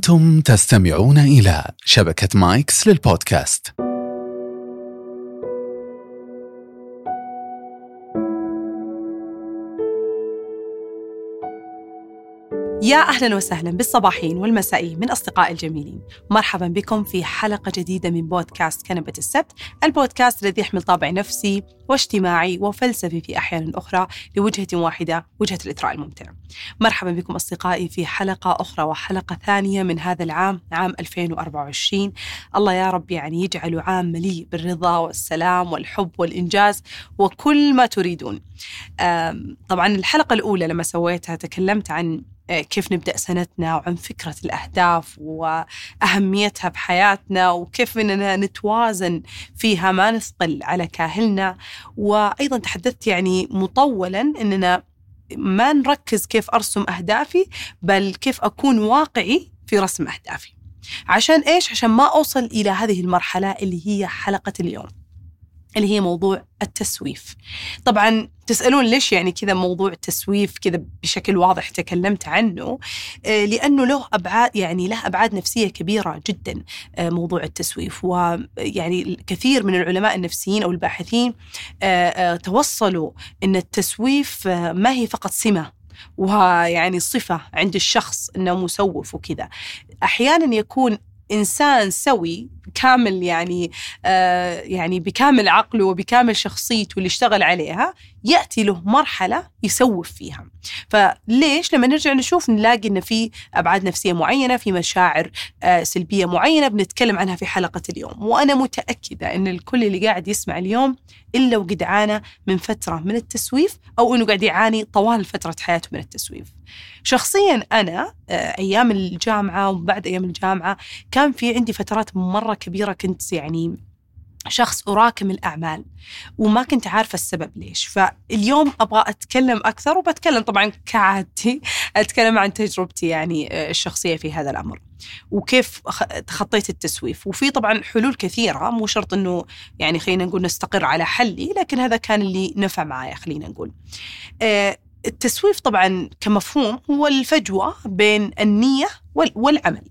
أنتم تستمعون إلى شبكة مايكس للبودكاست. يا أهلا وسهلا بالصباحين والمسائيين من اصدقائي الجميلين، مرحبا بكم في حلقة جديدة من بودكاست كنبة السبت، البودكاست الذي يحمل طابع نفسي واجتماعي وفلسفي في أحيان أخرى لوجهة واحدة، وجهة الإثراء الممتع. مرحبا بكم أصدقائي في حلقة أخرى وحلقة ثانية من هذا العام، عام 2024. الله يا رب يعني يجعله عام مليء بالرضا والسلام والحب والإنجاز وكل ما تريدون. طبعا الحلقة الأولى لما سويتها تكلمت عن كيف نبدأ سنتنا وعن فكرة الأهداف وأهميتها بحياتنا وكيف إننا نتوازن فيها ما نثقل على كاهلنا. وأيضا تحدثت يعني مطولا إننا ما نركز كيف أرسم أهدافي بل كيف أكون واقعي في رسم أهدافي. عشان إيش؟ عشان ما أوصل إلى هذه المرحلة اللي هي حلقة اليوم. اللي هي موضوع التسويف. طبعا تسألون ليش يعني كذا موضوع التسويف كذا بشكل واضح تكلمت عنه آه، لأنه له أبعاد يعني له أبعاد نفسية كبيرة جدا آه، موضوع التسويف. ويعني كثير من العلماء النفسيين أو الباحثين آه، توصلوا أن التسويف ما هي فقط سمة ويعني صفة عند الشخص أنه مسوف وكذا. أحيانا يكون إنسان سوي كامل يعني آه يعني بكامل عقله وبكامل شخصيته اللي اشتغل عليها يأتي له مرحلة يسوف فيها. فليش؟ لما نرجع نشوف نلاقي ان في أبعاد نفسية معينة في مشاعر آه سلبية معينة بنتكلم عنها في حلقة اليوم. وأنا متأكدة إن الكل اللي قاعد يسمع اليوم إلا وقد عانى من فترة من التسويف أو إنه قاعد يعاني طوال فترة حياته من التسويف. شخصيا أنا آه أيام الجامعة وبعد أيام الجامعة كان في عندي فترات مرة كبيرة كنت يعني شخص أراكم الأعمال وما كنت عارفة السبب ليش. فاليوم أبغى أتكلم أكثر وبتكلم طبعا كعادتي أتكلم عن تجربتي يعني آه، الشخصية في هذا الأمر وكيف تخطيت التسويف. وفي طبعا حلول كثيرة مو شرط أنه يعني خلينا نقول نستقر على حلي لكن هذا كان اللي نفع معايا خلينا نقول. آه، التسويف طبعا كمفهوم هو الفجوة بين النية والعمل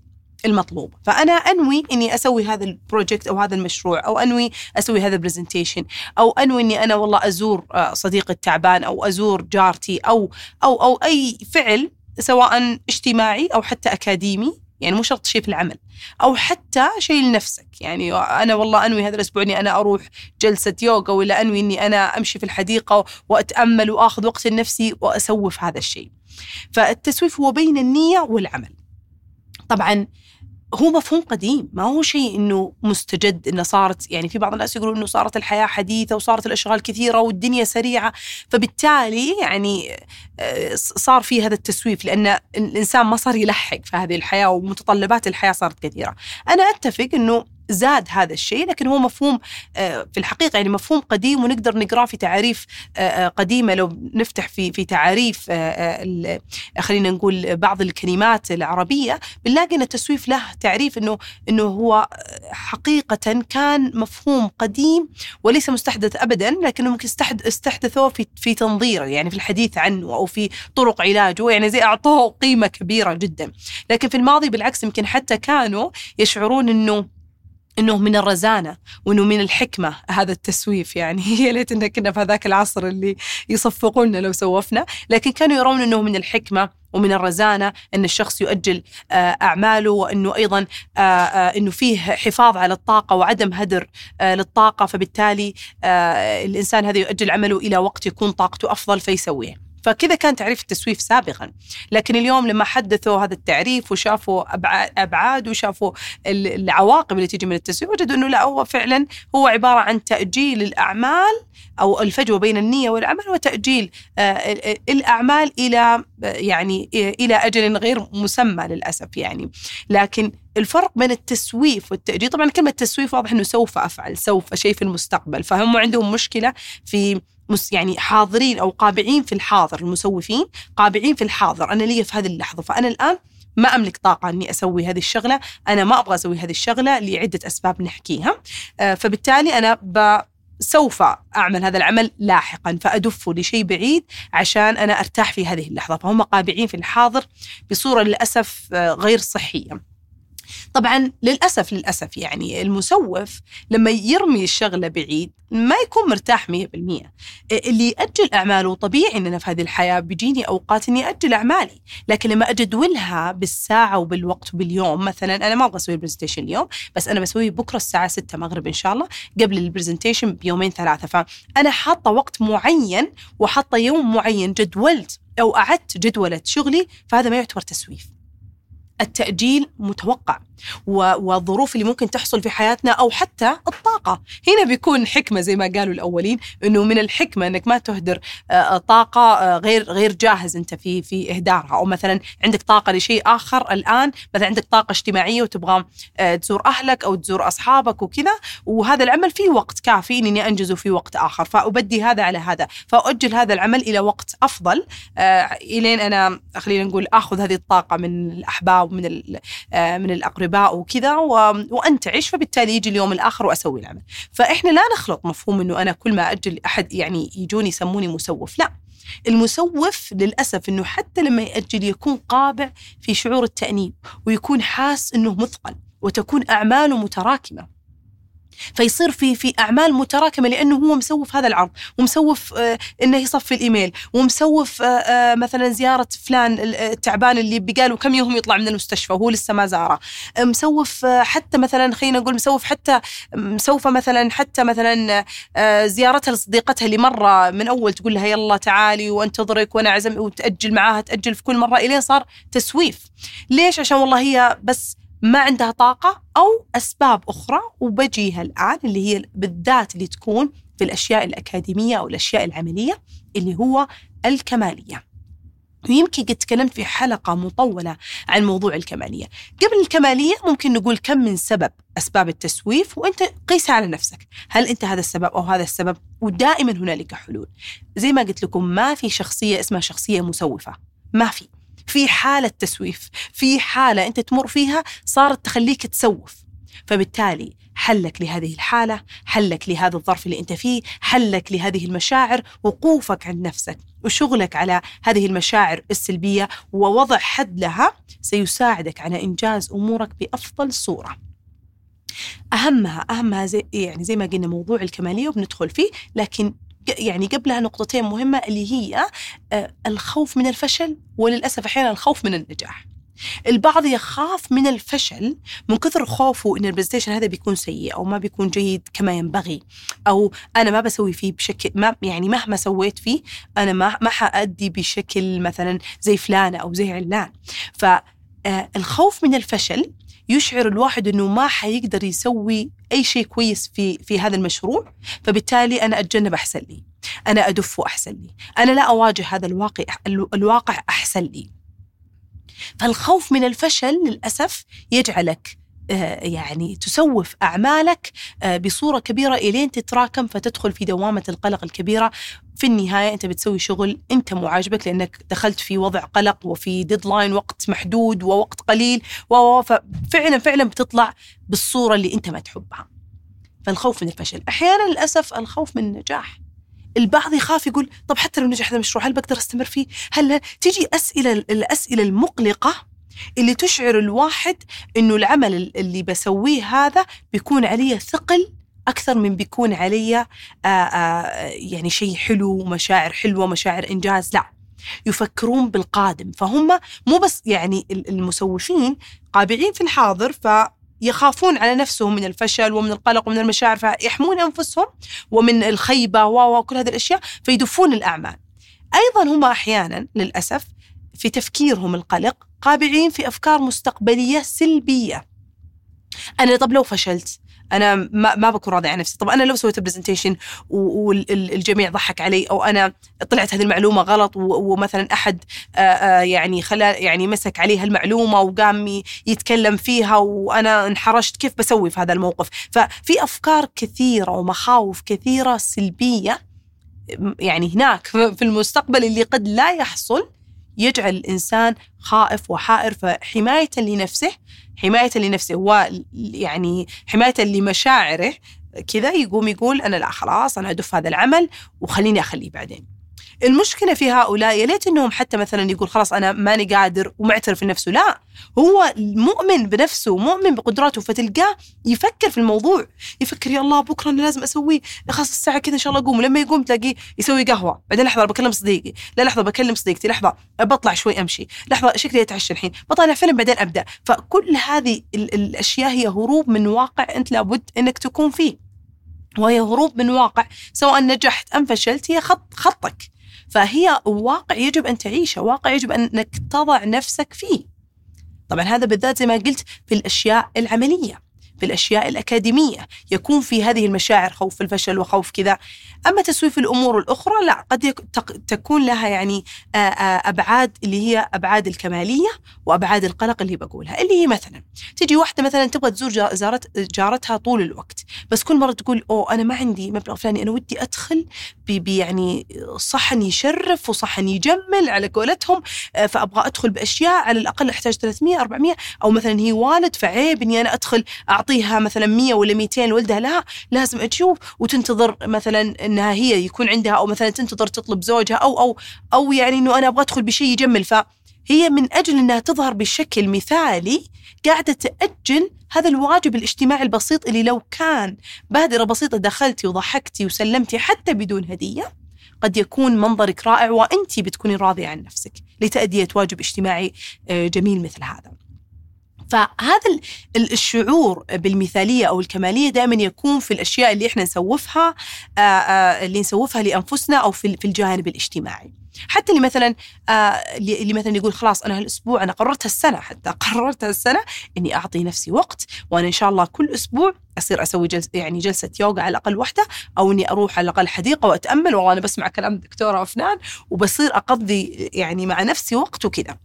المطلوب. فأنا أنوي إني أسوي هذا ال project أو هذا المشروع أو أنوي أسوي هذا ال presentation أو أنوي إني أنا والله أزور آه، صديقي التعبان أو أزور جارتي أو أو أو أي فعل سواء اجتماعي أو حتى أكاديمي. يعني مو شرط شيء في العمل. أو حتى شيء لنفسك. يعني أنا والله أنوي هذا الأسبوع إني أنا أروح جلسة يوغا ولا أنوي إني أنا أمشي في الحديقة وأتأمل وأخذ وقت لنفسي واسوف هذا الشيء. فالتسويف هو بين النية والعمل. طبعا هو مفهوم قديم. ما هو شيء إنه مستجد إنه صارت يعني في بعض الناس يقولون إنه صارت الحياة حديثة وصارت الأشغال كثيرة والدنيا سريعة. فبالتالي يعني آه، صار في هذا التسويف لأن الإنسان ما صار يلحق في هذه الحياة ومتطلبات الحياة صارت كثيرة. أنا أتفق إنه زاد هذا الشيء لكن هو مفهوم آه، في الحقيقة يعني مفهوم قديم ونقدر نقراه في تعاريف آه، آه، قديمة لو نفتح في في تعاريف خلينا نقول بعض الكلمات العربية بنلاقي إن التسويف له تعريف إنه إنه هو حقيقة كان مفهوم قديم وليس مستحدث ابدا لكنه ممكن استحدثوه في في تنظيره يعني في الحديث عنه أو في طرق علاجه يعني زي أعطوه قيمة كبيرة جدا. لكن في الماضي بالعكس يمكن حتى كانوا يشعرون إنه إنه من الرزانة وإنه من الحكمة هذا التسويف يعني يا ليت ان كنا في هذاك العصر اللي يصفقون لو سوفنا لكن كانوا يرون إنه من الحكمة ومن الرزانة إن الشخص يؤجل آه، أعماله وإنه أيضا آه، آه، إنه فيه حفاظ على الطاقة وعدم هدر للطاقة فبالتالي الإنسان هذا يؤجل عمله إلى وقت يكون طاقته أفضل فيسويه. فكذا كان تعريف التسويف سابقا. لكن اليوم لما حدثوا هذا التعريف وشافوا أبعاد وشافوا العواقب اللي تجي من التسويف وجدوا أنه لا هو فعلا هو عبارة عن تأجيل الأعمال أو الفجوة بين النية والعمل وتأجيل آه، الأعمال إلى يعني إلى أجل غير مسمى للأسف يعني. لكن الفرق بين التسويف والتأجيل طبعا كلمة تسويف واضح أنه سوف أفعل سوف شيء في المستقبل فهم عندهم مشكلة في يعني حاضرين أو قابعين في الحاضر المسوفين قابعين في الحاضر. أنا لي في هذه اللحظة. فأنا الآن ما أملك طاقة إني أسوي هذه الشغلة. أنا ما أبغى أسوي هذه الشغلة لعدة أسباب نحكيها. آه، فبالتالي أنا ب سوف أعمل هذا العمل لاحقا. فادفه لشيء بعيد عشان أنا أرتاح في هذه اللحظة. فهم قابعين في الحاضر بصورة للأسف آه، غير صحية. طبعا للأسف للأسف يعني المسوف لما يرمي الشغلة بعيد ما يكون مرتاح 100% اللي يأجل أعماله طبيعي ان أنا في هذه الحياة بيجيني أوقات إني أجل أعمالي لكن لما اجدولها بالساعة وبالوقت وباليوم مثلا أنا ما أبغى أسوي ال presentation اليوم بس أنا بسويه بكرة الساعة 6 مغرب إن شاء الله قبل ال presentation بيومين ثلاثة. فأنا حاطة وقت معين وحاطة يوم معين جدولت أو أعدت جدولة شغلي فهذا ما يعتبر تسويف. التأجيل متوقع. والظروف اللي ممكن تحصل في حياتنا أو حتى الطاقة. هنا بيكون حكمة زي ما قالوا الأولين أنه من الحكمة أنك ما تهدر آه، طاقة آه، غير غير جاهز أنت في في إهدارها. أو مثلا عندك طاقة لشيء آخر الآن مثلا عندك طاقة اجتماعية وتبغى آه، تزور أهلك أو تزور أصحابك وكذا وهذا العمل فيه وقت كافي أني أنجزه في وقت آخر. فأبدي هذا على هذا. فأؤجل هذا العمل إلى وقت أفضل إلين أنا خلينا نقول آخذ هذه الطاقة من الأحباب من من الأقرباء. اقرباء وكذا وأنتعش فبالتالي يجي اليوم الآخر وأسوي العمل. فإحنا لا نخلط مفهوم إنه أنا كل ما أجل أحد يعني يجوني يسموني مسوف لا. المسوف للأسف إنه حتى لما يأجل يكون قابع في شعور التأنيب ويكون حاس إنه مثقل وتكون أعماله متراكمة. فيصير في في أعمال متراكمة لأنه هو مسوف هذا العرض ومسوف آه إنه يصفي الإيميل ومسوف آه آه مثلا زيارة فلان التعبان اللي بقاله كم يوم يطلع من المستشفى وهو لسه ما زاره. آه، مسوف آه حتى مثلا خلينا نقول مسوف حتى مسوفة مثلا حتى مثلا آه زيارتها لصديقتها اللي مرة من أول تقول لها يلا تعالي وأنتظرك وأنا عزم وتأجل معاها تأجل في كل مرة الين صار تسويف. ليش؟ عشان والله هي بس ما عندها طاقة أو أسباب أخرى. وبجيها الآن اللي هي بالذات اللي تكون في الأشياء الأكاديمية أو الأشياء العملية اللي هو الكمالية. ويمكن قد تكلمت في حلقة مطولة عن موضوع الكمالية. قبل الكمالية ممكن نقول كم من سبب أسباب التسويف وأنت قيسها على نفسك. هل أنت هذا السبب أو هذا السبب؟ ودائما هنالك حلول. زي ما قلت لكم ما في شخصية اسمها شخصية مسوفة. ما في. في حالة تسويف في حالة أنت تمر فيها صارت تخليك تسوف. فبالتالي حلك لهذه الحالة حلك لهذا الظرف اللي أنت فيه حلك لهذه المشاعر وقوفك عند نفسك وشغلك على هذه المشاعر السلبية ووضع حد لها سيساعدك على إنجاز أمورك بأفضل صورة. أهمها أهمها زي يعني زي ما قلنا موضوع الكمالية وبندخل فيه لكن يعني قبلها نقطتين مهمة اللي هي آه، الخوف من الفشل وللأسف أحيانا الخوف من النجاح. البعض يخاف من الفشل من كثر خوفه إن ال presentation هذا بيكون سيء أو ما بيكون جيد كما ينبغي أو أنا ما بسوي فيه بشكل ما يعني مهما سويت فيه أنا ما ما حأدي بشكل مثلا زي فلانة أو زي علان. فالخوف آه، من الفشل يشعر الواحد إنه ما حيقدر يسوي أي شيء كويس في في هذا المشروع. فبالتالي أنا أتجنب أحسن لي. أنا أدفّ أحسن لي. أنا لا أواجه هذا الواقع الواقع أحسن لي. فالخوف من الفشل للأسف يجعلك يعني تسوف أعمالك آه، بصورة كبيرة إلين تتراكم فتدخل في دوامة القلق الكبيرة في النهاية أنت بتسوي شغل أنت مو عاجبك لأنك دخلت في وضع قلق وفي ديدلاين وقت محدود ووقت قليل ففعلا فعلا بتطلع بالصورة اللي أنت ما تحبها. فالخوف من الفشل، أحيانا للأسف الخوف من النجاح. البعض يخاف يقول طب حتى لو نجح هذا المشروع هل بقدر أستمر فيه؟ هل تيجي أسئلة الأسئلة المقلقة اللي تشعر الواحد إنه العمل اللي بسويه هذا بيكون عليه ثقل أكثر من بيكون علي آآ آه، آآ آه، يعني شيء حلو مشاعر حلوة مشاعر إنجاز لا يفكرون بالقادم فهم مو بس يعني المسوفين قابعين في الحاضر ف يخافون على نفسهم من الفشل ومن القلق ومن المشاعر فيحمون أنفسهم ومن الخيبة وكل هذه الأشياء فيدفون الأعمال. أيضا هم أحيانا للأسف في تفكيرهم القلق قابعين في أفكار مستقبلية سلبية. أنا طب لو فشلت أنا ما, ما بكون راضي عن نفسي. طب أنا لو سويت presentation والجميع ضحك علي أو أنا طلعت هذه المعلومة غلط ومثلا أحد يعني خلا يعني مسك عليها المعلومة وقام يتكلم فيها وأنا انحرجت كيف بسوي في هذا الموقف؟ ففي أفكار كثيرة ومخاوف كثيرة سلبية يعني هناك في المستقبل اللي قد لا يحصل. يجعل الإنسان خائف وحائر فحماية لنفسه حماية لنفسه هو يعني حماية لمشاعره كذا يقوم يقول أنا لا خلاص أنا ادف هذا العمل وخليني أخليه بعدين. المشكلة في هؤلاء يا ليت إنهم حتى مثلا يقول خلاص أنا ماني قادر ومعترف نفسه لا هو مؤمن بنفسه مؤمن بقدراته فتلقاه يفكر في الموضوع يفكر يا الله بكرة أنا لازم أسوي خلاص الساعة كذا إن شاء الله أقوم لما يقوم تلاقيه يسوي قهوة بعدين لحظة بكلم صديقي لا لحظة بكلم صديقتي لحظة بطلع شوي أمشي لحظة شكلي أتعشى الحين بطالع فيلم بعدين أبدأ فكل هذه الأشياء هي هروب من واقع أنت لابد إنك تكون فيه وهي هروب من واقع سواء نجحت أم فشلت هي خط خطك. فهي واقع يجب أن تعيشه واقع يجب إنك تضع نفسك فيه. طبعا هذا بالذات زي ما قلت في الأشياء العملية في الأشياء الأكاديمية. يكون في هذه المشاعر خوف الفشل وخوف كذا. أما تسويف الأمور الأخرى لا قد تكون لها يعني أبعاد اللي هي أبعاد الكمالية وأبعاد القلق اللي بقولها. اللي هي مثلا تجي واحدة مثلا تبغى تزور جارت جارتها طول الوقت بس كل مرة تقول أوه أنا ما عندي مبلغ فلاني أنا ودي أدخل بي يعني صحن يشرف وصحن يجمل على قولتهم فأبغى أدخل بأشياء على الأقل أحتاج 300 400 أو مثلا هي والد فعيب إني أنا أدخل أعطيها مثلا 100 ولا 200 لولدها لا لازم أشوف وتنتظر مثلا انها هي يكون عندها أو مثلا تنتظر تطلب زوجها أو أو أو يعني إنه أنا أبغى أدخل بشيء يجمل فهي من أجل إنها تظهر بشكل مثالي قاعدة تأجل هذا الواجب الاجتماعي البسيط اللي لو كان بادرة بسيطة دخلتي وضحكتي وسلمتي حتى بدون هدية قد يكون منظرك رائع وانت بتكوني راضية عن نفسك لتأدية واجب اجتماعي آه، جميل مثل هذا. فهذا الشعور بالمثالية أو الكمالية دائما يكون في الأشياء اللي إحنا نسوفها اللي نسوفها لأنفسنا أو في الجانب الاجتماعي. حتى اللي مثلا آه اللي مثلا يقول خلاص أنا هالأسبوع أنا قررت هالسنة حتى قررت هالسنة إني أعطي نفسي وقت وأنا إن شاء الله كل أسبوع أصير أسوي جلس يعني جلسة يوغا على الأقل واحدة أو إني أروح على الأقل حديقة وأتأمل والله أنا بسمع كلام دكتوره أفنان وبصير أقضي يعني مع نفسي وقت وكذا.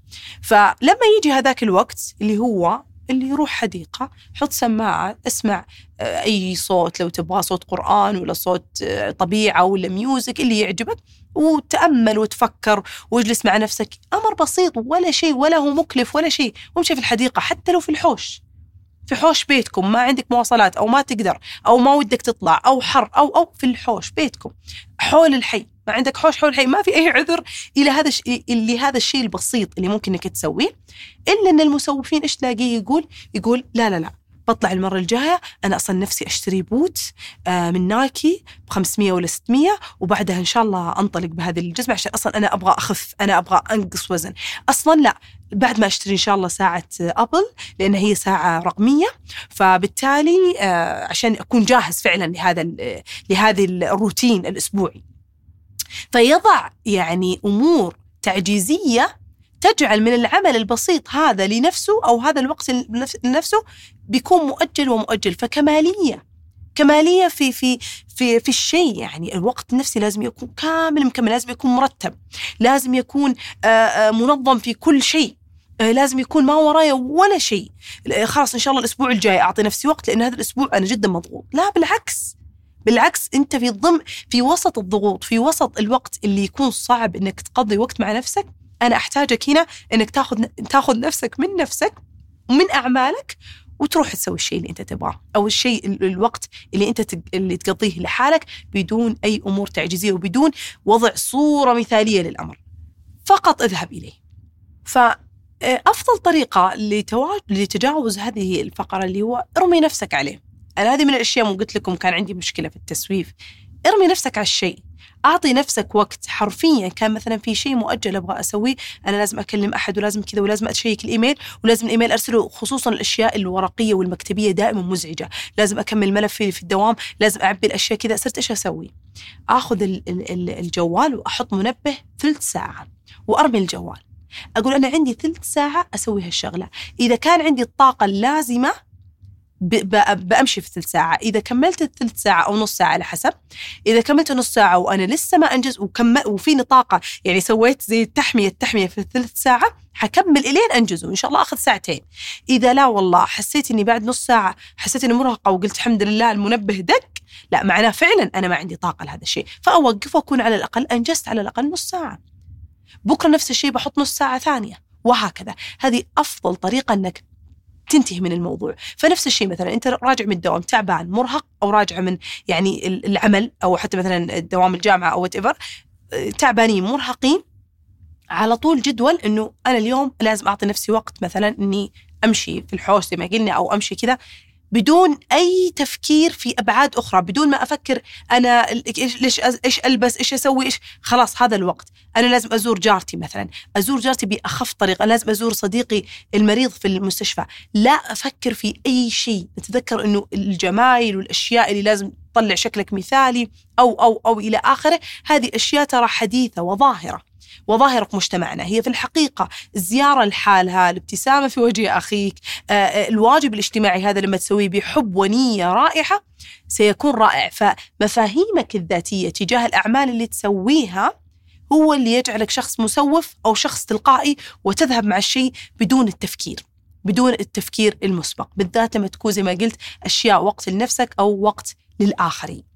فلما يجي هذاك الوقت اللي هو اللي يروح حديقة حط سماعة اسمع آه، أي صوت لو تبغى صوت قرآن ولا صوت آه، طبيعة ولا ميوزك اللي يعجبك وتأمل وتفكر واجلس مع نفسك. أمر بسيط ولا شيء ولا هو مكلف ولا شيء. وامشي في الحديقة حتى لو في الحوش. في حوش بيتكم ما عندك مواصلات أو ما تقدر أو ما ودك تطلع أو حر أو أو في الحوش بيتكم. حول الحي. ما عندك حوش حول الحي ما في أي عذر إلى هذا اللي هذا الشيء البسيط اللي ممكن إنك تسويه. إلا أن المسوفين إيش تلاقيه يقول؟ يقول لا لا لا بطلع المرة الجاية أنا أصلا نفسي أشتري بوت آه، من نايكي ب 500 ولا 600 وبعدها إن شاء الله أنطلق بهذه الجزمة عشان أصلا أنا أبغى أخف أنا أبغى أنقص وزن. أصلا لا بعد ما أشتري إن شاء الله ساعة أبل لأن هي ساعة رقمية. فبالتالي آه، عشان أكون جاهز فعلا لهذا لهذه الروتين الأسبوعي. فيضع يعني أمور تعجيزية تجعل من العمل البسيط هذا لنفسه أو هذا الوقت لنفسه بيكون مؤجل ومؤجل. فكمالية كمالية في في في في الشيء. يعني الوقت النفسي لازم يكون كامل مكمل لازم يكون مرتب. لازم يكون آه، آه، منظم في كل شيء. آه، لازم يكون ما ورايا ولا شيء. خلاص إن شاء الله الأسبوع الجاي أعطي نفسي وقت لأن هذا الأسبوع أنا جدا مضغوط. لا بالعكس. بالعكس أنت في ضمن في وسط الضغوط في وسط الوقت اللي يكون صعب إنك تقضي وقت مع نفسك أنا أحتاجك هنا إنك تاخذ تاخذ نفسك من نفسك ومن أعمالك وتروح تسوي الشيء اللي أنت تبغاه أو الشيء الوقت اللي أنت اللي تقضيه لحالك بدون أي أمور تعجيزية وبدون وضع صورة مثالية للأمر. فقط اذهب إليه. فافضل طريقة لتجاوز هذه الفقرة اللي هو ارمي نفسك عليه. أنا هذه من الأشياء مو قلت لكم كان عندي مشكلة في التسويف. ارمي نفسك على الشيء. أعطي نفسك وقت. حرفيا كان مثلا في شيء مؤجل أبغى أسويه. أنا لازم أكلم أحد ولازم كذا ولازم اشيك الإيميل ولازم الإيميل أرسله خصوصا الأشياء الورقية والمكتبية دائما مزعجة. لازم أكمل ملفي في الدوام. لازم أعبي الأشياء كذا. صرت إيش أسوي؟ آخذ الجوال وأحط منبه ثلث ساعة وأرمي الجوال. أقول أنا عندي ثلث ساعة أسوي هالشغلة. إذا كان عندي الطاقة اللازمة بأمشي في ثلث ساعة. إذا كملت الثلث ساعة أو نص ساعة على حسب. إذا كملت نص ساعة وأنا لسه ما أنجز وكم وفيني طاقه يعني سويت زي التحمية التحمية في الثلث ساعة حكمل إلين أنجزه. إن شاء الله آخذ ساعتين. إذا لا والله حسيت إني بعد نص ساعة حسيت إني مرهقة وقلت الحمد لله المنبه دق لا معناه فعلا أنا ما عندي طاقة لهذا الشيء. فأوقف وأكون على الأقل أنجزت على الأقل نص ساعة. بكرة نفس الشيء بحط نص ساعة ثانية. وهكذا. هذه أفضل طريقة إنك تنتهي من الموضوع. فنفس الشيء مثلا أنت راجع من الدوام تعبان مرهق أو راجع من يعني العمل أو حتى مثلا دوام الجامعة أو وات آه، تعبانين مرهقين على طول جدول إنه أنا اليوم لازم أعطي نفسي وقت مثلا إني أمشي في الحوش زي ما قلنا أو أمشي كذا. بدون أي تفكير في أبعاد أخرى بدون ما أفكر أنا ليش إيش ألبس إيش أسوي إيش خلاص هذا الوقت. أنا لازم أزور جارتي مثلا أزور جارتي بأخف طريقة لازم أزور صديقي المريض في المستشفى. لا أفكر في أي شيء أتذكر إنه الجمايل والأشياء اللي لازم تطلع شكلك مثالي أو أو أو إلى آخره هذه أشياء ترى حديثة وظاهرة. وظاهرة مجتمعنا. هي في الحقيقة الزيارة لحالها الابتسامة في وجه أخيك آه، آه، الواجب الاجتماعي هذا لما تسويه بحب ونية رائحة سيكون رائع. فمفاهيمك الذاتية تجاه الأعمال اللي تسويها هو اللي يجعلك شخص مسوف أو شخص تلقائي وتذهب مع الشيء بدون التفكير بدون التفكير المسبق بالذات لما تكون زي ما قلت أشياء وقت لنفسك أو وقت للآخرين.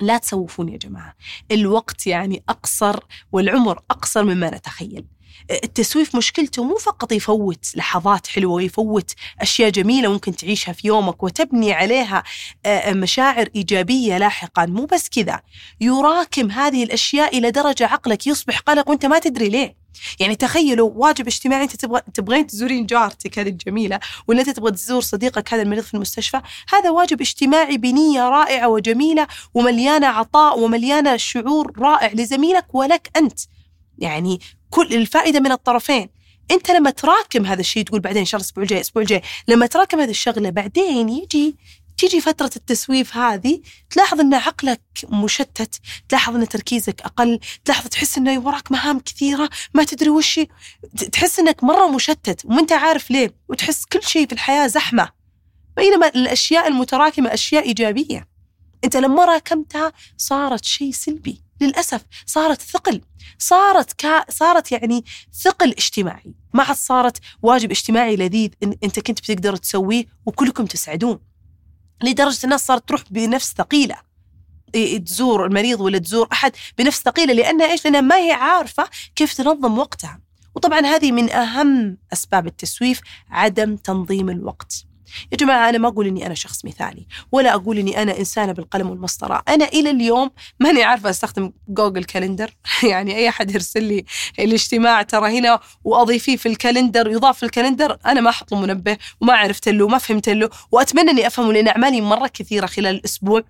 لا تسوفون يا جماعة. الوقت يعني أقصر والعمر أقصر مما نتخيل. التسويف مشكلته مو فقط يفوت لحظات حلوة ويفوت أشياء جميلة ممكن تعيشها في يومك وتبني عليها مشاعر إيجابية لاحقا. مو بس كذا. يراكم هذه الأشياء إلى درجة عقلك يصبح قلق وأنت ما تدري ليه. يعني تخيلوا واجب اجتماعي انت تبغى تبغين تزورين جارتك هذه الجميلة ولا انت تبغى تزور صديقك هذا المريض في المستشفى؟ هذا واجب اجتماعي بنية رائعة وجميلة ومليانة عطاء ومليانة شعور رائع لزميلك ولك أنت. يعني كل الفائدة من الطرفين. انت لما تراكم هذا الشيء تقول بعدين إن شاء الله الأسبوع الجاي الأسبوع الجاي. لما تراكم هذه الشغلة بعدين يجي تيجي فترة التسويف هذه تلاحظ أن عقلك مشتت تلاحظ أن تركيزك أقل تلاحظ تحس أنه وراك مهام كثيرة ما تدري وش تحس أنك مرة مشتت وما أنت عارف ليه وتحس كل شيء في الحياة زحمة. بينما الأشياء المتراكمة أشياء إيجابية. أنت لما راكمتها صارت شيء سلبي. للأسف صارت ثقل. صارت كا صارت يعني ثقل اجتماعي. ما عاد صارت واجب اجتماعي لذيذ إن إنت كنت بتقدر تسويه وكلكم تسعدون. لدرجة الناس صارت تروح بنفس ثقيلة تزور المريض ولا تزور أحد بنفس ثقيلة لانها إيش؟ لأنها ما هي عارفة كيف تنظم وقتها. وطبعا هذه من أهم أسباب التسويف عدم تنظيم الوقت. يا جماعة أنا ما أقول إني أنا شخص مثالي ولا أقول إني أنا إنسانة بالقلم والمسطرة. أنا إلى اليوم ماني عارفة أستخدم Google Calendar يعني أي أحد يرسل لي الاجتماع ترى هنا وأضيفيه في ال calendar يضاف في ال calendar أنا ما أحط له منبه وما عرفت له وما فهمت له وأتمنى إني أفهمه لأن أعمالي مرة كثيرة خلال الأسبوع.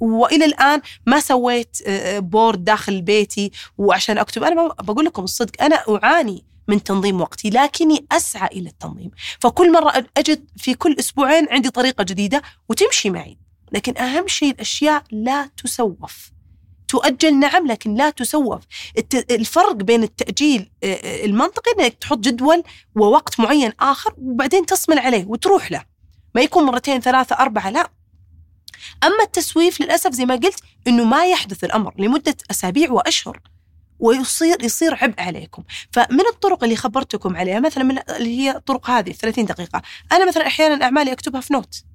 وإلى الآن ما سويت بورد آه، داخل بيتي وعشان أكتب أنا بقول لكم الصدق أنا أعاني من تنظيم وقتي لكني أسعى إلى التنظيم. فكل مرة أجد في كل أسبوعين عندي طريقة جديدة وتمشي معي. لكن أهم شيء الأشياء لا تسوف. تؤجل نعم لكن لا تسوف. الفرق بين التأجيل المنطقي أنك تحط جدول ووقت معين آخر وبعدين تصمل عليه وتروح له. ما يكون مرتين ثلاثة أربعة لا. أما التسويف للأسف زي ما قلت أنه ما يحدث الأمر لمدة أسابيع وأشهر. ويصير يصير عبء عليكم. فمن الطرق اللي خبرتكم عليها؟ مثلا من اللي هي الطرق هذه 30 دقيقة. أنا مثلا أحيانا أعمالي أكتبها في note.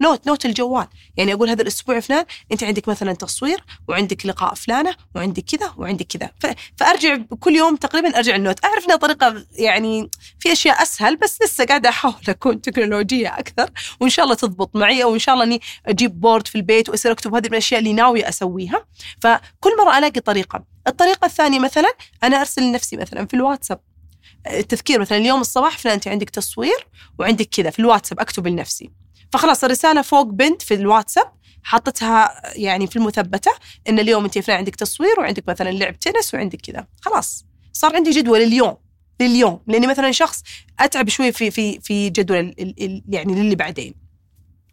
note note الجوال. يعني أقول هذا الأسبوع فلان أنت عندك مثلا تصوير وعندك لقاء فلانة وعندك كذا وعندك كذا. فأرجع كل يوم تقريبا أرجع ال note. أعرف انها طريقه يعني في أشياء أسهل بس لسه قاعدة أحاول أكون تكنولوجية أكثر. وإن شاء الله تضبط معي أو إن شاء الله إني أجيب بورد في البيت واصير أكتب هذه الأشياء اللي ناوية أسويها. فكل مرة ألاقي طريقة. الطريقة الثانية مثلا أنا أرسل لنفسي مثلا في الواتساب. التذكير مثلا اليوم الصباح فلان أنت عندك تصوير وعندك كذا في الواتساب أكتب لنفسي. فخلاص الرسالة فوق بنت في الواتساب حطتها يعني في المثبتة إن اليوم أنت فلان عندك تصوير وعندك مثلا لعب تنس وعندك كذا. خلاص صار عندي جدول اليوم لليوم لأني مثلا شخص أتعب شوي في في في جدول يعني للي بعدين.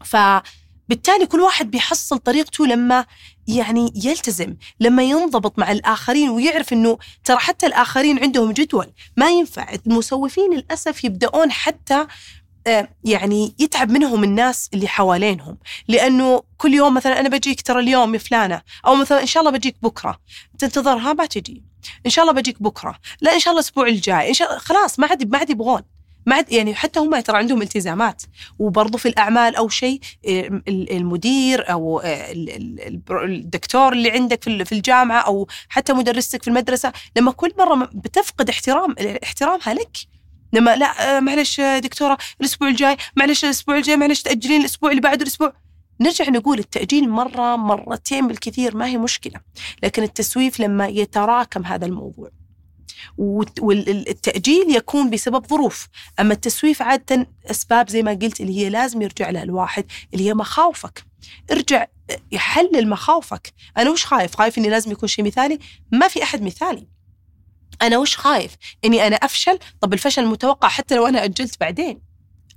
فبالتالي كل واحد بيحصل طريقته لما يعني يلتزم لما ينضبط مع الآخرين ويعرف أنه ترى حتى الآخرين عندهم جدول. ما ينفع. المسوفين للأسف يبدأون حتى آه، يعني يتعب منهم الناس اللي حوالينهم. لأنه كل يوم مثلا أنا بجيك ترى اليوم يا فلانة أو مثلا إن شاء الله بجيك بكرة. تنتظرها ما تجي. إن شاء الله بجيك بكرة. لا إن شاء الله الأسبوع الجاي. إن شاء الله خلاص ما عاد ما عاد يبغون. ما يعني حتى هم ترى عندهم التزامات. وبرضه في الأعمال أو شيء المدير أو آه، الدكتور اللي عندك في الجامعة أو حتى مدرستك في المدرسة لما كل مرة بتفقد احترام احترامها لك. لما لا آه، معلش دكتورة الأسبوع الجاي معلش الأسبوع الجاي معلش تأجلين الأسبوع اللي بعده الأسبوع. نرجع نقول التأجيل مرة مرتين بالكثير ما هي مشكلة. لكن التسويف لما يتراكم هذا الموضوع. والتأجيل يكون بسبب ظروف. أما التسويف عادة أسباب زي ما قلت اللي هي لازم يرجع لها الواحد اللي هي مخاوفك. ارجع يحلل مخاوفك. أنا وش خايف؟ خايف إني لازم يكون شيء مثالي؟ ما في أحد مثالي. أنا وش خايف؟ إني أنا أفشل؟ طب الفشل متوقع حتى لو أنا أجلت بعدين.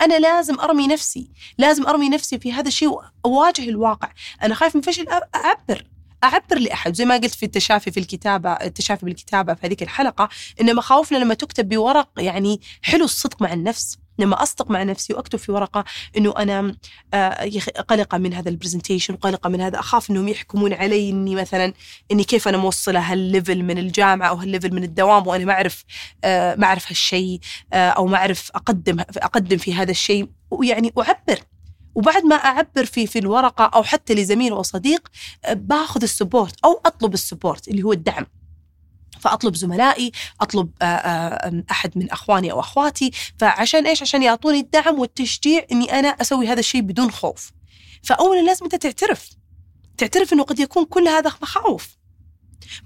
أنا لازم أرمي نفسي. لازم أرمي نفسي في هذا الشيء وأواجه الواقع. أنا خايف من فشل أعبر. أعبر لأحد زي ما قلت في التشافي في الكتابة التشافي بالكتابة في هذيك الحلقة إن مخاوفنا لما تكتب بورق يعني حلو الصدق مع النفس لما أصدق مع نفسي وأكتب في ورقة إنه أنا آه، قلقه من هذا ال presentation قلقه من هذا أخاف إنهم يحكمون علي اني مثلا إني كيف أنا موصلة هال level من الجامعة أو هال level من الدوام وأنا ما أعرف آه، ما أعرف هالشيء آه، أو ما أعرف أقدم أقدم في هذا الشيء ويعني أعبر وبعد ما أعبر في في الورقة أو حتى لزميل أو صديق باخذ ال support أو أطلب ال support اللي هو الدعم. فأطلب زملائي أطلب أحد من أخواني أو أخواتي فعشان إيش؟ عشان يعطوني الدعم والتشجيع إني أنا أسوي هذا الشيء بدون خوف. فاولا لازم أنت تعترف. تعترف إنه قد يكون كل هذا مخاوف.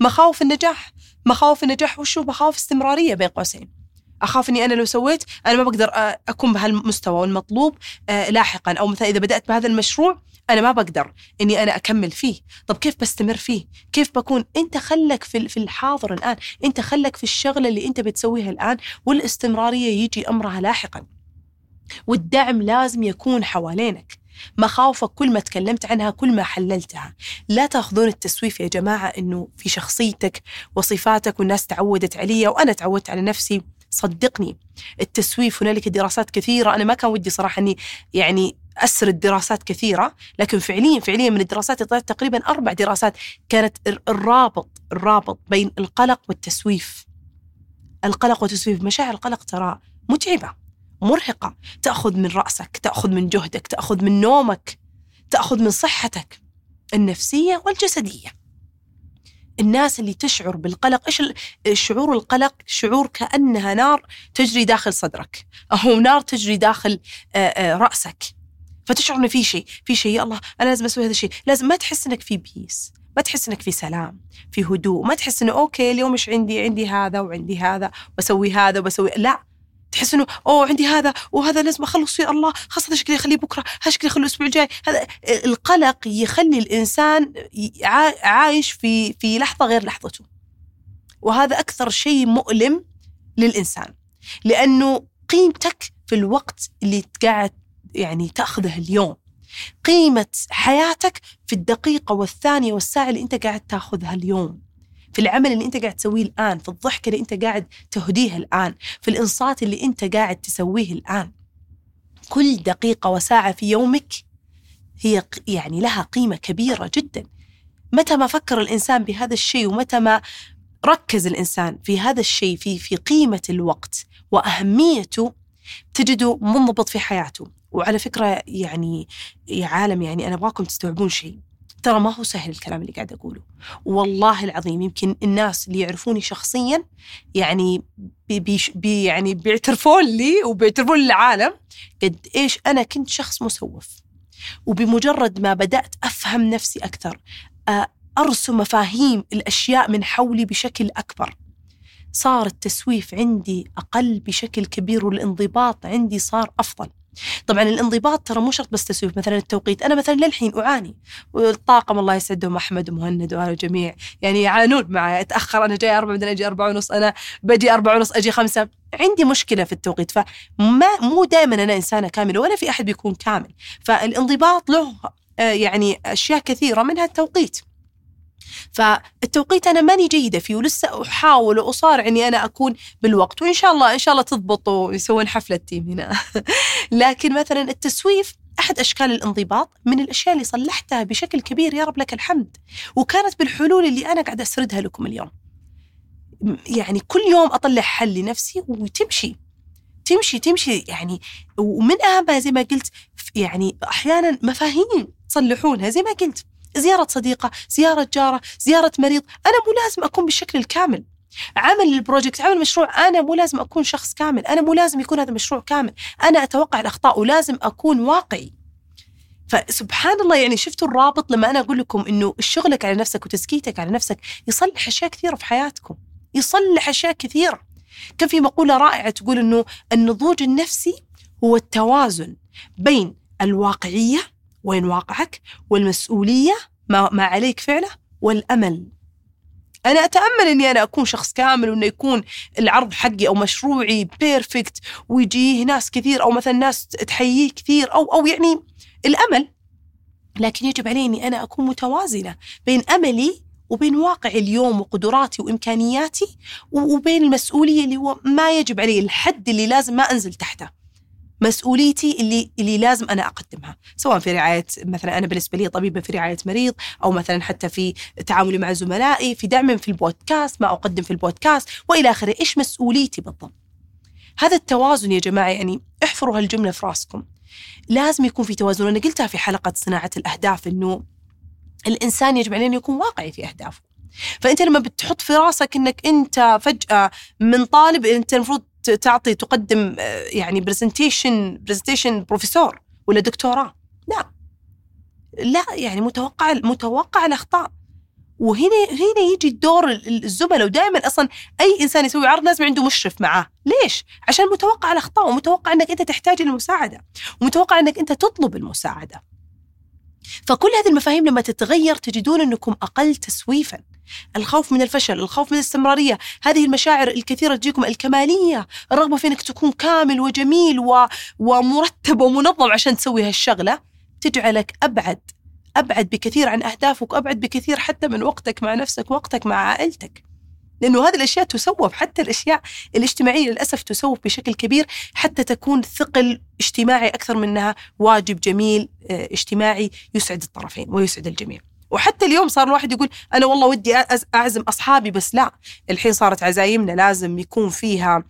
مخاوف النجاح. مخاوف النجاح وشو؟ مخاوف استمرارية بين قوسين. أخاف إني أنا لو سويت أنا ما بقدر أكون بهالمستوى المطلوب لاحقا. أو مثلا إذا بدأت بهذا المشروع أنا ما بقدر إني أنا أكمل فيه. طب كيف بستمر فيه؟ كيف بكون أنت خلك في في الحاضر الآن؟ أنت خلك في الشغلة اللي أنت بتسويها الآن والاستمرارية يجي أمرها لاحقا. والدعم لازم يكون حوالينك. مخاوفك كل ما تكلمت عنها كل ما حللتها. لا تأخذون التسويف يا جماعة أنه في شخصيتك وصفاتك والناس تعودت علي وأنا تعودت على نفسي. صدقني. التسويف هنالك دراسات كثيرة. أنا ما كان ودي صراحة أني يعني أسرد دراسات كثيرة لكن فعليا فعليا من الدراسات طلعت تقريبا أربع دراسات كانت الرابط الرابط بين القلق والتسويف. القلق والتسويف مشاعر القلق ترى متعبة مرهقة. تأخذ من رأسك تأخذ من جهدك تأخذ من نومك تأخذ من صحتك النفسية والجسدية. الناس اللي تشعر بالقلق. إيش شعور القلق؟ شعور كأنها نار تجري داخل صدرك. أو نار تجري داخل رأسك. فتشعر إنه في شيء في شيء يا الله أنا لازم أسوي هذا الشيء. لازم ما تحس إنك في peace ما تحس إنك في سلام في هدوء. ما تحس إنه okay اليوم إيش عندي؟ عندي هذا وعندي هذا بسوي هذا وبسوي لا. تحس إنه أوه عندي هذا وهذا لازم أخلص يا الله خاصة هذا شكلي اخليه بكرة هذا شكلي اخليه الأسبوع الجاي. هذا القلق يخلي الإنسان عايش في في لحظة غير لحظته. وهذا أكثر شيء مؤلم للإنسان. لأنه قيمتك في الوقت اللي قاعد يعني تأخذه اليوم قيمة حياتك في الدقيقة والثانية والساعة اللي أنت قاعد تأخذها اليوم. في العمل اللي انت قاعد تسويه الآن في الضحكه اللي انت قاعد تهديها الآن في الإنصات اللي انت قاعد تسويه الآن. كل دقيقة وساعة في يومك هي يعني لها قيمة كبيرة جدا. متى ما فكر الإنسان بهذا الشيء ومتى ما ركز الإنسان في هذا الشيء في في قيمة الوقت وأهميته تجده منضبط في حياته. وعلى فكرة يعني يا عالم يعني أنا أبغاكم تستوعبون شيء. ترى ما هو سهل الكلام اللي قاعد أقوله. والله العظيم يمكن الناس اللي يعرفوني شخصيا يعني بي بي يعني بيعترفون لي وبيعترفون للعالم قد إيش أنا كنت شخص مسوف. وبمجرد ما بدأت أفهم نفسي أكثر أرسم مفاهيم الأشياء من حولي بشكل أكبر. صار التسويف عندي أقل بشكل كبير والانضباط عندي صار أفضل. طبعا الانضباط ترى مو شرط بس تسويف مثلا التوقيت. أنا مثلا للحين أعاني والطاقم الله يسعدهم أحمد ومهند والجميع يعني يعانون معي أتأخر أنا جاي أربعة بعدين أجي أربعة ونص أنا بجي أربعة ونص أجي خمسة. عندي مشكلة في التوقيت فما مو دائما أنا إنسانة كاملة ولا في أحد بيكون كامل. فالانضباط له آه، يعني أشياء كثيرة منها التوقيت. فالتوقيت أنا ماني جيدة فيه ولسه أحاول وأصارع إني أنا أكون بالوقت وإن شاء الله إن شاء الله تضبط ويسوون حفلة تيم هنا. لكن مثلا التسويف أحد أشكال الانضباط من الأشياء اللي صلحتها بشكل كبير يا رب لك الحمد. وكانت بالحلول اللي أنا قاعدة أسردها لكم اليوم. يعني كل يوم أطلع حل لنفسي وتمشي. تمشي تمشي يعني ومن أهمها زي ما قلت يعني أحيانا مفاهيم تصلحونها زي ما قلت. زيارة صديقة زيارة جارة زيارة مريض. أنا مو لازم أكون بالشكل الكامل. عمل البروجكت عمل مشروع أنا مو لازم أكون شخص كامل. أنا مو لازم يكون هذا مشروع كامل. أنا أتوقع الأخطاء ولازم أكون واقعي. فسبحان الله يعني شفتوا الرابط لما أنا أقول لكم إنه شغلك على نفسك وتزكيتك على نفسك يصلح أشياء كثيرة في حياتكم. يصلح أشياء كثيرة. كان في مقولة رائعة تقول إنه النضوج النفسي هو التوازن بين الواقعية وين واقعك والمسؤولية ما, ما عليك فعله والأمل أنا أتأمل إني أنا أكون شخص كامل وإنه يكون العرض حقي أو مشروعي بيرفكت ويجيه ناس كثير أو مثلا ناس تحييه كثير أو أو يعني الأمل لكن يجب علي إني أنا أكون متوازنة بين أملي وبين واقع اليوم وقدراتي وإمكانياتي وبين المسؤولية اللي هو ما يجب علي الحد اللي لازم ما أنزل تحته. مسؤوليتي اللي اللي لازم أنا أقدمها، سواء في رعاية مثلا أنا بالنسبة لي طبيبه في رعاية مريض أو مثلا حتى في تعاملي مع زملائي، في دعم في البودكاست، ما أقدم في البودكاست وإلى آخره، إيش مسؤوليتي بالضبط؟ هذا التوازن يا جماعة يعني احفروا هالجملة في راسكم. لازم يكون في توازن، أنا قلتها في حلقة صناعة الأهداف إنه الإنسان يجب عليه انه يكون واقعي في أهدافه. فأنت لما بتحط في راسك إنك أنت فجأة من طالب أنت المفروض تعطي تقدم آه، يعني presentation presentation بروفيسور ولا دكتوراه. لا. لا يعني متوقع متوقع الأخطاء. وهنا هنا يجي دور الزملاء. ودائما أصلا أي إنسان يسوي عرض لازم عنده مشرف معاه، ليش؟ عشان متوقع الأخطاء ومتوقع إنك أنت تحتاج المساعده، ومتوقع إنك أنت تطلب المساعدة. فكل هذه المفاهيم لما تتغير تجدون أنكم أقل تسويفا. الخوف من الفشل، الخوف من الاستمرارية، هذه المشاعر الكثيرة تجيكم الكمالية، الرغبه في انك تكون كامل وجميل و... ومرتب ومنظم عشان تسوي هالشغلة تجعلك أبعد أبعد بكثير عن أهدافك وابعد بكثير حتى من وقتك مع نفسك وقتك مع عائلتك. لأنه هذه الأشياء تسوف حتى الأشياء الاجتماعية للأسف تسوف بشكل كبير حتى تكون ثقل اجتماعي أكثر من انها واجب جميل آه، اجتماعي يسعد الطرفين ويسعد الجميع. وحتى اليوم صار الواحد يقول أنا والله ودي أعزم أصحابي بس لا الحين صارت عزايمنا لازم يكون فيها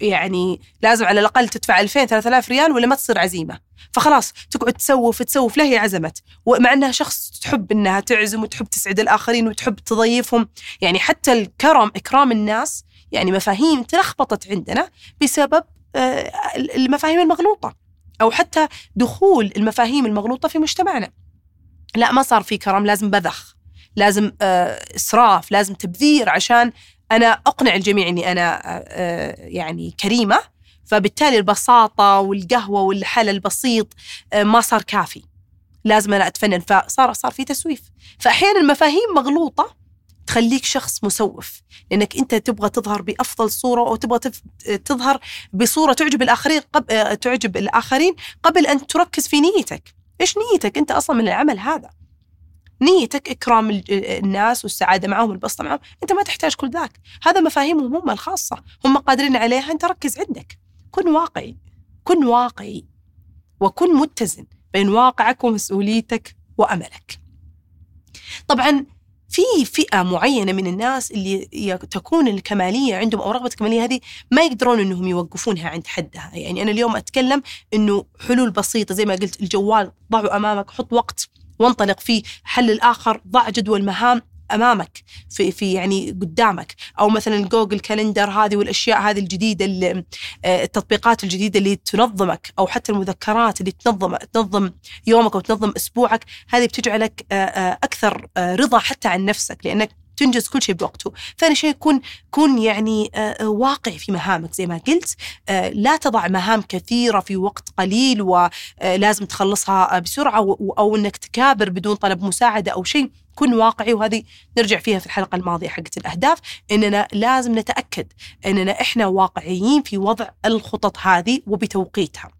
يعني لازم على الأقل تدفع 2000 3000 ريال ولا ما تصير عزيمة فخلاص تقعد تسوف تسوف لا هي عزمت ومع إنها شخص تحب إنها تعزم وتحب تسعد الآخرين وتحب تضيفهم. يعني حتى الكرم إكرام الناس يعني مفاهيم تلخبطت عندنا بسبب آه، المفاهيم المغلوطة أو حتى دخول المفاهيم المغلوطة في مجتمعنا. لا ما صار في كرم لازم بذخ لازم آه، إسراف لازم تبذير عشان أنا أقنع الجميع إني أنا آه، يعني كريمة. فبالتالي البساطة والقهوة والحل البسيط ما صار كافي. لازم أنا أتفنن. فصار صار في تسويف. فأحيانا المفاهيم مغلوطة تخليك شخص مسوف لأنك أنت تبغى تظهر بأفضل صورة أو تبغى تظهر بصورة تعجب الآخرين قبل تعجب الآخرين قبل أن تركز في نيتك. إيش نيتك؟ أنت أصلا من العمل هذا. نيتك إكرام الناس والسعادة معهم والبسطة معهم. أنت ما تحتاج كل ذاك. هذا مفاهيمهم هم الخاصة. هم قادرين عليها. أنت ركز عندك. كن واقعي. كن واقعي. وكن متزن. بين واقعك ومسؤوليتك وأملك. طبعا في فئة معينة من الناس اللي تكون الكمالية عندهم أو رغبة الكمالية هذه ما يقدرون إنهم يوقفونها عند حدها، يعني أنا اليوم أتكلم إنه حلول بسيطة زي ما قلت الجوال ضعه أمامك حط وقت وانطلق فيه حل الآخر ضع جدول مهام. أمامك في في يعني قدامك. أو مثلا Google Calendar هذه والأشياء هذه الجديدة آه، التطبيقات الجديدة اللي تنظمك أو حتى المذكرات اللي تنظم تنظم يومك أو تنظم أسبوعك هذه بتجعلك آه، آه، أكثر رضا حتى عن نفسك لأنك تنجز كل شيء بوقته. ثاني شيء كن كن يعني واقعي في مهامك. زي ما قلت لا تضع مهام كثيرة في وقت قليل ولازم تخلصها بسرعة أو أنك تكابر بدون طلب مساعدة أو شيء. كن واقعي وهذه نرجع فيها في الحلقة الماضية حقت الأهداف إننا لازم نتأكد إننا إحنا واقعيين في وضع الخطط هذه وبتوقيتها.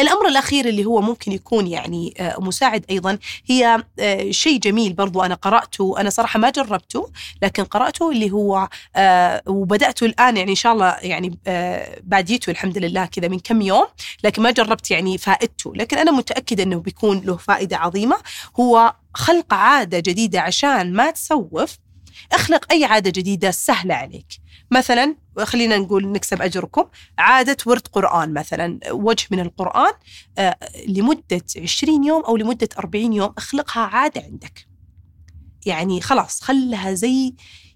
الأمر الأخير اللي هو ممكن يكون يعني آه، مساعد أيضا هي آه، شيء جميل برضو أنا قرأته أنا صراحة ما جربته لكن قرأته اللي هو آه، وبدأته الآن يعني إن شاء الله يعني باديته الحمد لله كذا من كم يوم لكن ما جربت يعني فائدته. لكن أنا متأكدة أنه بيكون له فائدة عظيمة هو خلق عادة جديدة عشان ما تسوف اخلق أي عادة جديدة سهلة عليك. مثلا خلينا نقول نكسب أجركم عادة ورد قرآن مثلا وجه من القرآن آه، لمدة 20 يوم أو لمدة 40 يوم اخلقها عادة عندك. يعني خلاص خلها زي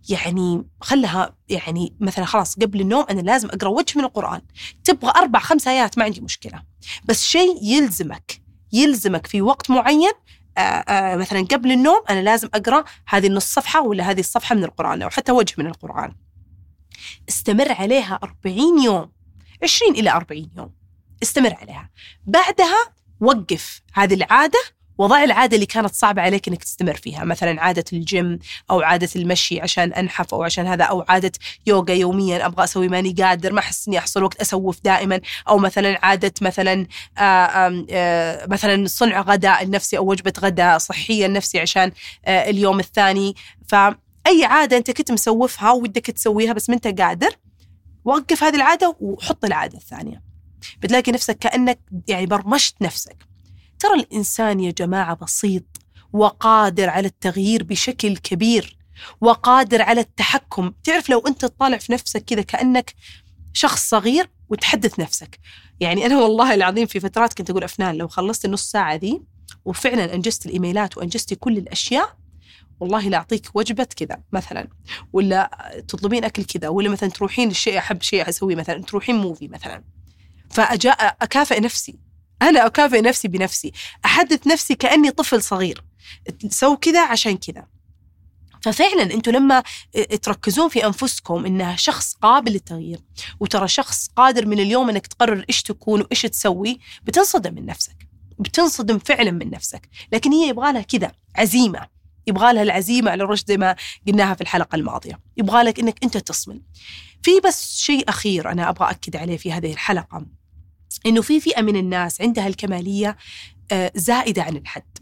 يعني خلها يعني مثلا خلاص قبل النوم أنا لازم أقرأ وجه من القرآن. تبغى أربع خمس آيات ما عندي مشكلة. بس شيء يلزمك يلزمك في وقت معين مثلا قبل النوم أنا لازم أقرأ هذه النص صفحة ولا هذه الصفحة من القرآن أو حتى وجه من القرآن. استمر عليها 40 يوم 20 إلى 40 يوم. استمر عليها. بعدها وقف هذه العادة وضع العادة اللي كانت صعبة عليك إنك تستمر فيها مثلا عادة الجيم أو عادة المشي عشان أنحف أو عشان هذا أو عادة يوغا يوميا أبغى أسوي ماني قادر ما أحس إني أحصل وقت أسوف دائما أو مثلا عادة مثلا آآ آآ آآ مثلا صنع غداء لنفسي أو وجبة غداء صحية لنفسي عشان اليوم الثاني. فأي عادة أنت كنت مسوفها ودك تسويها بس ما أنت قادر وقف هذه العادة وحط العادة الثانية. بتلاقي نفسك كأنك يعني برمجت نفسك. ترى الإنسان يا جماعة بسيط وقادر على التغيير بشكل كبير وقادر على التحكم. تعرف لو أنت تطالع في نفسك كذا كأنك شخص صغير وتحدث نفسك. يعني أنا والله العظيم في فترات كنت أقول أفنان لو خلصت النص ساعة ذي وفعلا أنجزت الإيميلات وأنجزتي كل الأشياء والله لا أعطيك وجبة كذا مثلا. ولا تطلبين أكل كذا ولا مثلا تروحين الشيء أحب شيء أسويه مثلا تروحين movie مثلا. فأجاء أكافئ نفسي. أنا أكافئ نفسي بنفسي أحدث نفسي كأني طفل صغير. so كذا عشان كذا. ففعلا أنتم لما تركزون في أنفسكم إنها شخص قابل للتغيير وترى شخص قادر من اليوم إنك تقرر إيش تكون وإيش تسوي بتنصدم من نفسك بتنصدم فعلا من نفسك. لكن هي يبغى لها كذا عزيمة. يبغى لها العزيمة على الرشد زي ما قلناها في الحلقة الماضية. يبغى لك إنك أنت تصمم. في بس شيء أخير أنا أبغى اكد عليه في هذه الحلقة. إنه في فئة من الناس عندها الكمالية زائدة عن الحد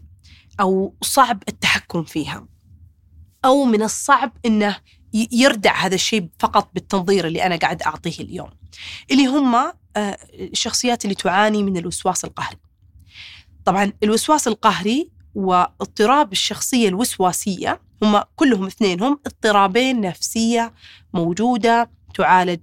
أو صعب التحكم فيها أو من الصعب إنه يردع هذا الشيء فقط بالتنظير اللي أنا قاعد أعطيه اليوم. اللي هم الشخصيات اللي تعاني من الوسواس القهري. طبعا الوسواس القهري واضطراب الشخصية الوسواسية هم كلهم اثنينهم اضطرابين نفسية موجودة تعالج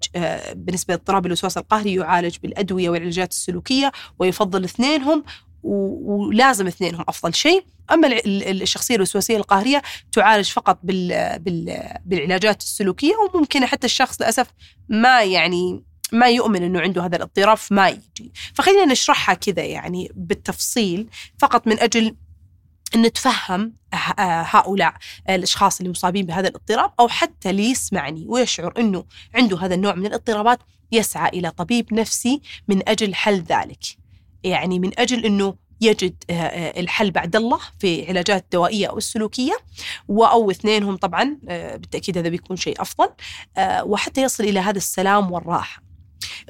بالنسبة لاضطراب الوسواس القهري يعالج بالأدوية والعلاجات السلوكية ويفضل اثنينهم ولازم اثنينهم أفضل شيء. أما الشخصية الوسواسية القهرية تعالج فقط بال بال بالعلاجات السلوكية وممكن حتى الشخص للأسف ما يعني ما يؤمن إنه عنده هذا الاضطراب ما يجي. فخلينا نشرحها كذا يعني بالتفصيل فقط من أجل نتفهم هؤلاء الأشخاص اللي مصابين بهذا الاضطراب أو حتى اللي يسمعني ويشعر أنه عنده هذا النوع من الاضطرابات يسعى إلى طبيب نفسي من أجل حل ذلك. يعني من أجل أنه يجد الحل بعد الله في علاجات الدوائية أو السلوكية أو اثنينهم طبعا بالتأكيد هذا بيكون شيء أفضل وحتى يصل إلى هذا السلام والراحة.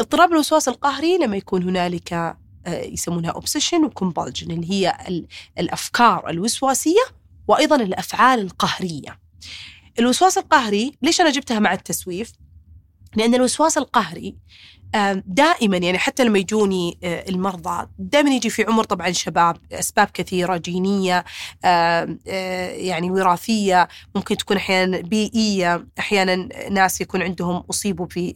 اضطراب الوسواس القهري لما يكون هنالك يسمونها اوبسيشن وكومبالجن اللي هي الأفكار الوسواسية وأيضا الأفعال القهرية. الوسواس القهري ليش أنا جبتها مع التسويف؟ لأن الوسواس القهري دائما يعني حتى لما يجوني المرضى دائما يجي في عمر طبعا شباب أسباب كثيرة جينية يعني وراثية ممكن تكون أحيانا بيئية أحيانا ناس يكون عندهم أصيبوا في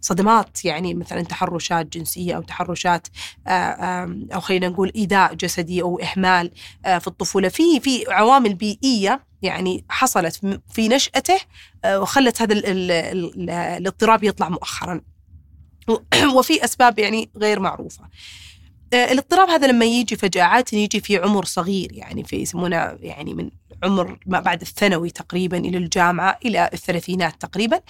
صدمات يعني مثلا تحرشات جنسية أو تحرشات أو خلينا نقول إيذاء جسدي أو إهمال في الطفولة. في في عوامل بيئية يعني حصلت في نشأته وخلت هذا الاضطراب يطلع مؤخرا. وفي أسباب يعني غير معروفة. الاضطراب هذا لما يجي فجأة يجي في عمر صغير يعني في يسمونه يعني من عمر ما بعد الثانوي تقريبا إلى الجامعة إلى الثلاثينات تقريبا.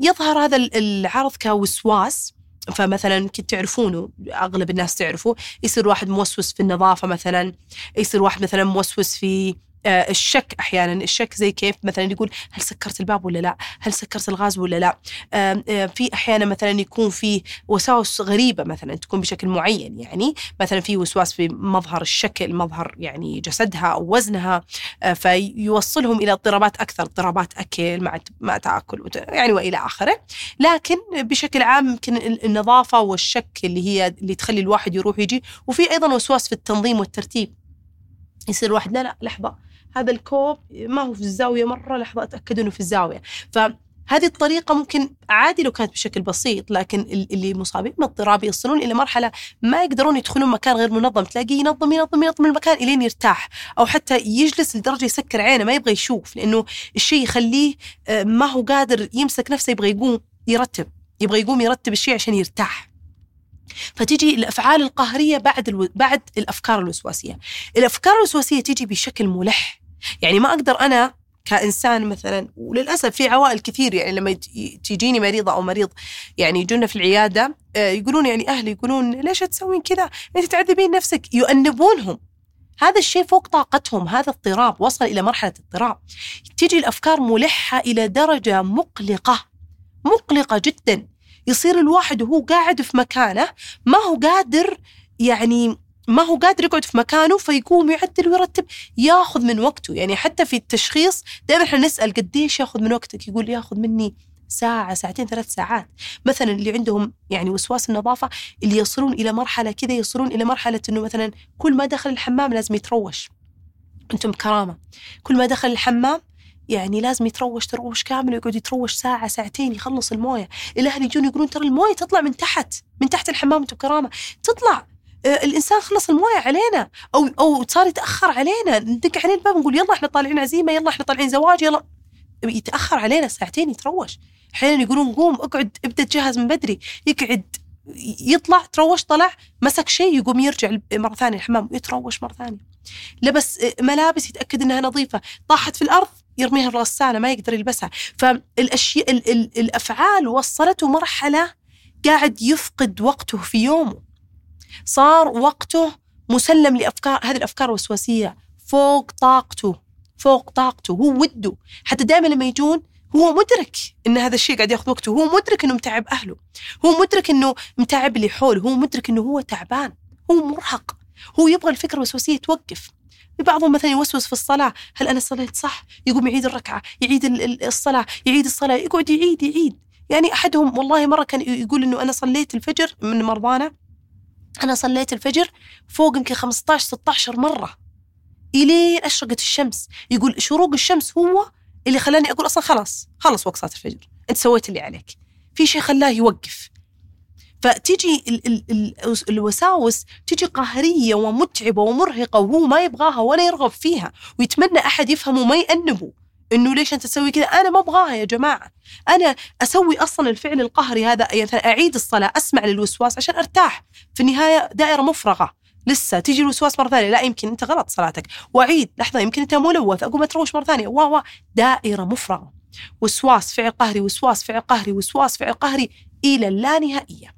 يظهر هذا العرض كوسواس فمثلا كنت تعرفونه أغلب الناس تعرفه يصير واحد موسوس في النظافة مثلا يصير واحد مثلا موسوس في الشك أحيانا. الشك زي كيف مثلا يقول هل سكرت الباب ولا لا؟ هل سكرت الغاز ولا لا؟ في أحيانا مثلا يكون في وساوس غريبة مثلا تكون بشكل معين يعني. مثلا في وسواس في مظهر الشكل مظهر يعني جسدها أو وزنها فيوصلهم إلى اضطرابات أكثر اضطرابات أكل مع ما تأكل يعني وإلى آخره. لكن بشكل عام يمكن النظافة والشك اللي هي اللي تخلي الواحد يروح يجي وفي أيضا وسواس في التنظيم والترتيب. يصير الواحد لا لا لحظة هذا الكوب ما هو في الزاوية مرة لحظة أتأكد إنه في الزاوية. فهذه الطريقة ممكن عادي لو كانت بشكل بسيط لكن اللي مصابين باضطراب يصلون إلى مرحلة ما يقدرون يدخلون مكان غير منظم. تلاقيه ينظم ينظم ينظم المكان إلين يرتاح أو حتى يجلس لدرجة يسكر عينه ما يبغى يشوف لأنه الشيء يخليه ما هو قادر يمسك نفسه يبغى يقوم يرتب يبغى يقوم يرتب الشيء عشان يرتاح. فتجي الأفعال القهرية بعد ألو... بعد الأفكار الوسواسية. الأفكار الوسواسية تجي بشكل ملح. يعني ما أقدر أنا كإنسان مثلا وللأسف في عوائل كثير يعني لما تجيني مريضة أو مريض يعني يجونا في العيادة آه، يقولون يعني أهلي يقولون ليش تسوين كذا؟ أنت تعذبين نفسك يؤنبونهم. هذا الشيء فوق طاقتهم هذا اضطراب وصل إلى مرحلة اضطراب. تجي الأفكار ملحة إلى درجة مقلقة مقلقة جدا. يصير الواحد وهو قاعد في مكانه ما هو قادر يعني ما هو قادر يقعد في مكانه فيقوم يعدل ويرتب ياخذ من وقته. يعني حتى في التشخيص دائما إحنا نسأل قديش ياخذ من وقتك؟ يقول ياخذ مني ساعة ساعتين ثلاث ساعات. مثلا اللي عندهم يعني وسواس النظافة اللي يصلون إلى مرحلة كذا يصلون إلى مرحلة أنه مثلا كل ما دخل الحمام لازم يتروش. أنتم كرامة. كل ما دخل الحمام يعني لازم يتروش تروش كامل ويقعد يتروش ساعة ساعتين يخلص الموية. الأهل يجون يقولون ترى الموية تطلع من تحت من تحت الحمام أنتم كرامة. تطلع الإنسان خلص المويه علينا أو أو صار يتأخر علينا. ندق عليه الباب نقول يلا إحنا طالعين عزيمة يلا إحنا طالعين زواج يلا. يتأخر علينا ساعتين يتروش. أحيانا يقولون قوم اقعد ابدأ تجهز من بدري. يقعد يطلع تروش طلع مسك شيء يقوم يرجع مرة ثانية الحمام يتروش مرة ثانية. لبس ملابس يتأكد إنها نظيفة. طاحت في الأرض يرميها الغسالة ما يقدر يلبسها. فالأشياء ال ال الأفعال وصلته مرحلة قاعد يفقد وقته في يومه. صار وقته مسلم لأفكار هذه الأفكار الوسواسية. فوق طاقته فوق طاقته هو وده. حتى دائما لما يجون هو مدرك إن هذا الشيء قاعد ياخذ وقته. هو مدرك إنه متعب أهله. هو مدرك إنه متعب اللي حوله. هو مدرك إنه هو تعبان. هو مرهق. هو يبغى الفكرة الوسواسية توقف. بعضهم مثلا يوسوس في الصلاة. هل أنا صليت صح؟ يقوم يعيد الركعة يعيد الصلاة يعيد الصلاة يقعد يعيد يعيد. يعني أحدهم والله مرة كان يقول أنه أنا صليت الفجر من مرضانا. أنا صليت الفجر فوق يمكن 15 16 مرة. إلين أشرقت الشمس. يقول شروق الشمس هو اللي خلاني أقول أصلا خلاص خلص وقت صلاة الفجر. أنت سويت اللي عليك. في شيء خلاه يوقف. فتجي ال ال ال الوساوس تجي قهرية ومتعبة ومرهقة وهو ما يبغاها ولا يرغب فيها ويتمنى أحد يفهمه وما يأنبه. إنه ليش أنت تسوي كذا؟ أنا ما أبغاها يا جماعة. أنا أسوي أصلا الفعل القهري هذا يعني أعيد الصلاة أسمع للوسواس عشان أرتاح. في النهاية دائرة مفرغة. لسه تيجي الوسواس مرة ثانية لا يمكن أنت غلط صلاتك. وأعيد لحظة يمكن أنت ملوث أقوم أتروش مرة ثانية. وا وا دائرة مفرغة. وسواس فعل قهري وسواس فعل قهري وسواس فعل قهري إلى اللانهائيه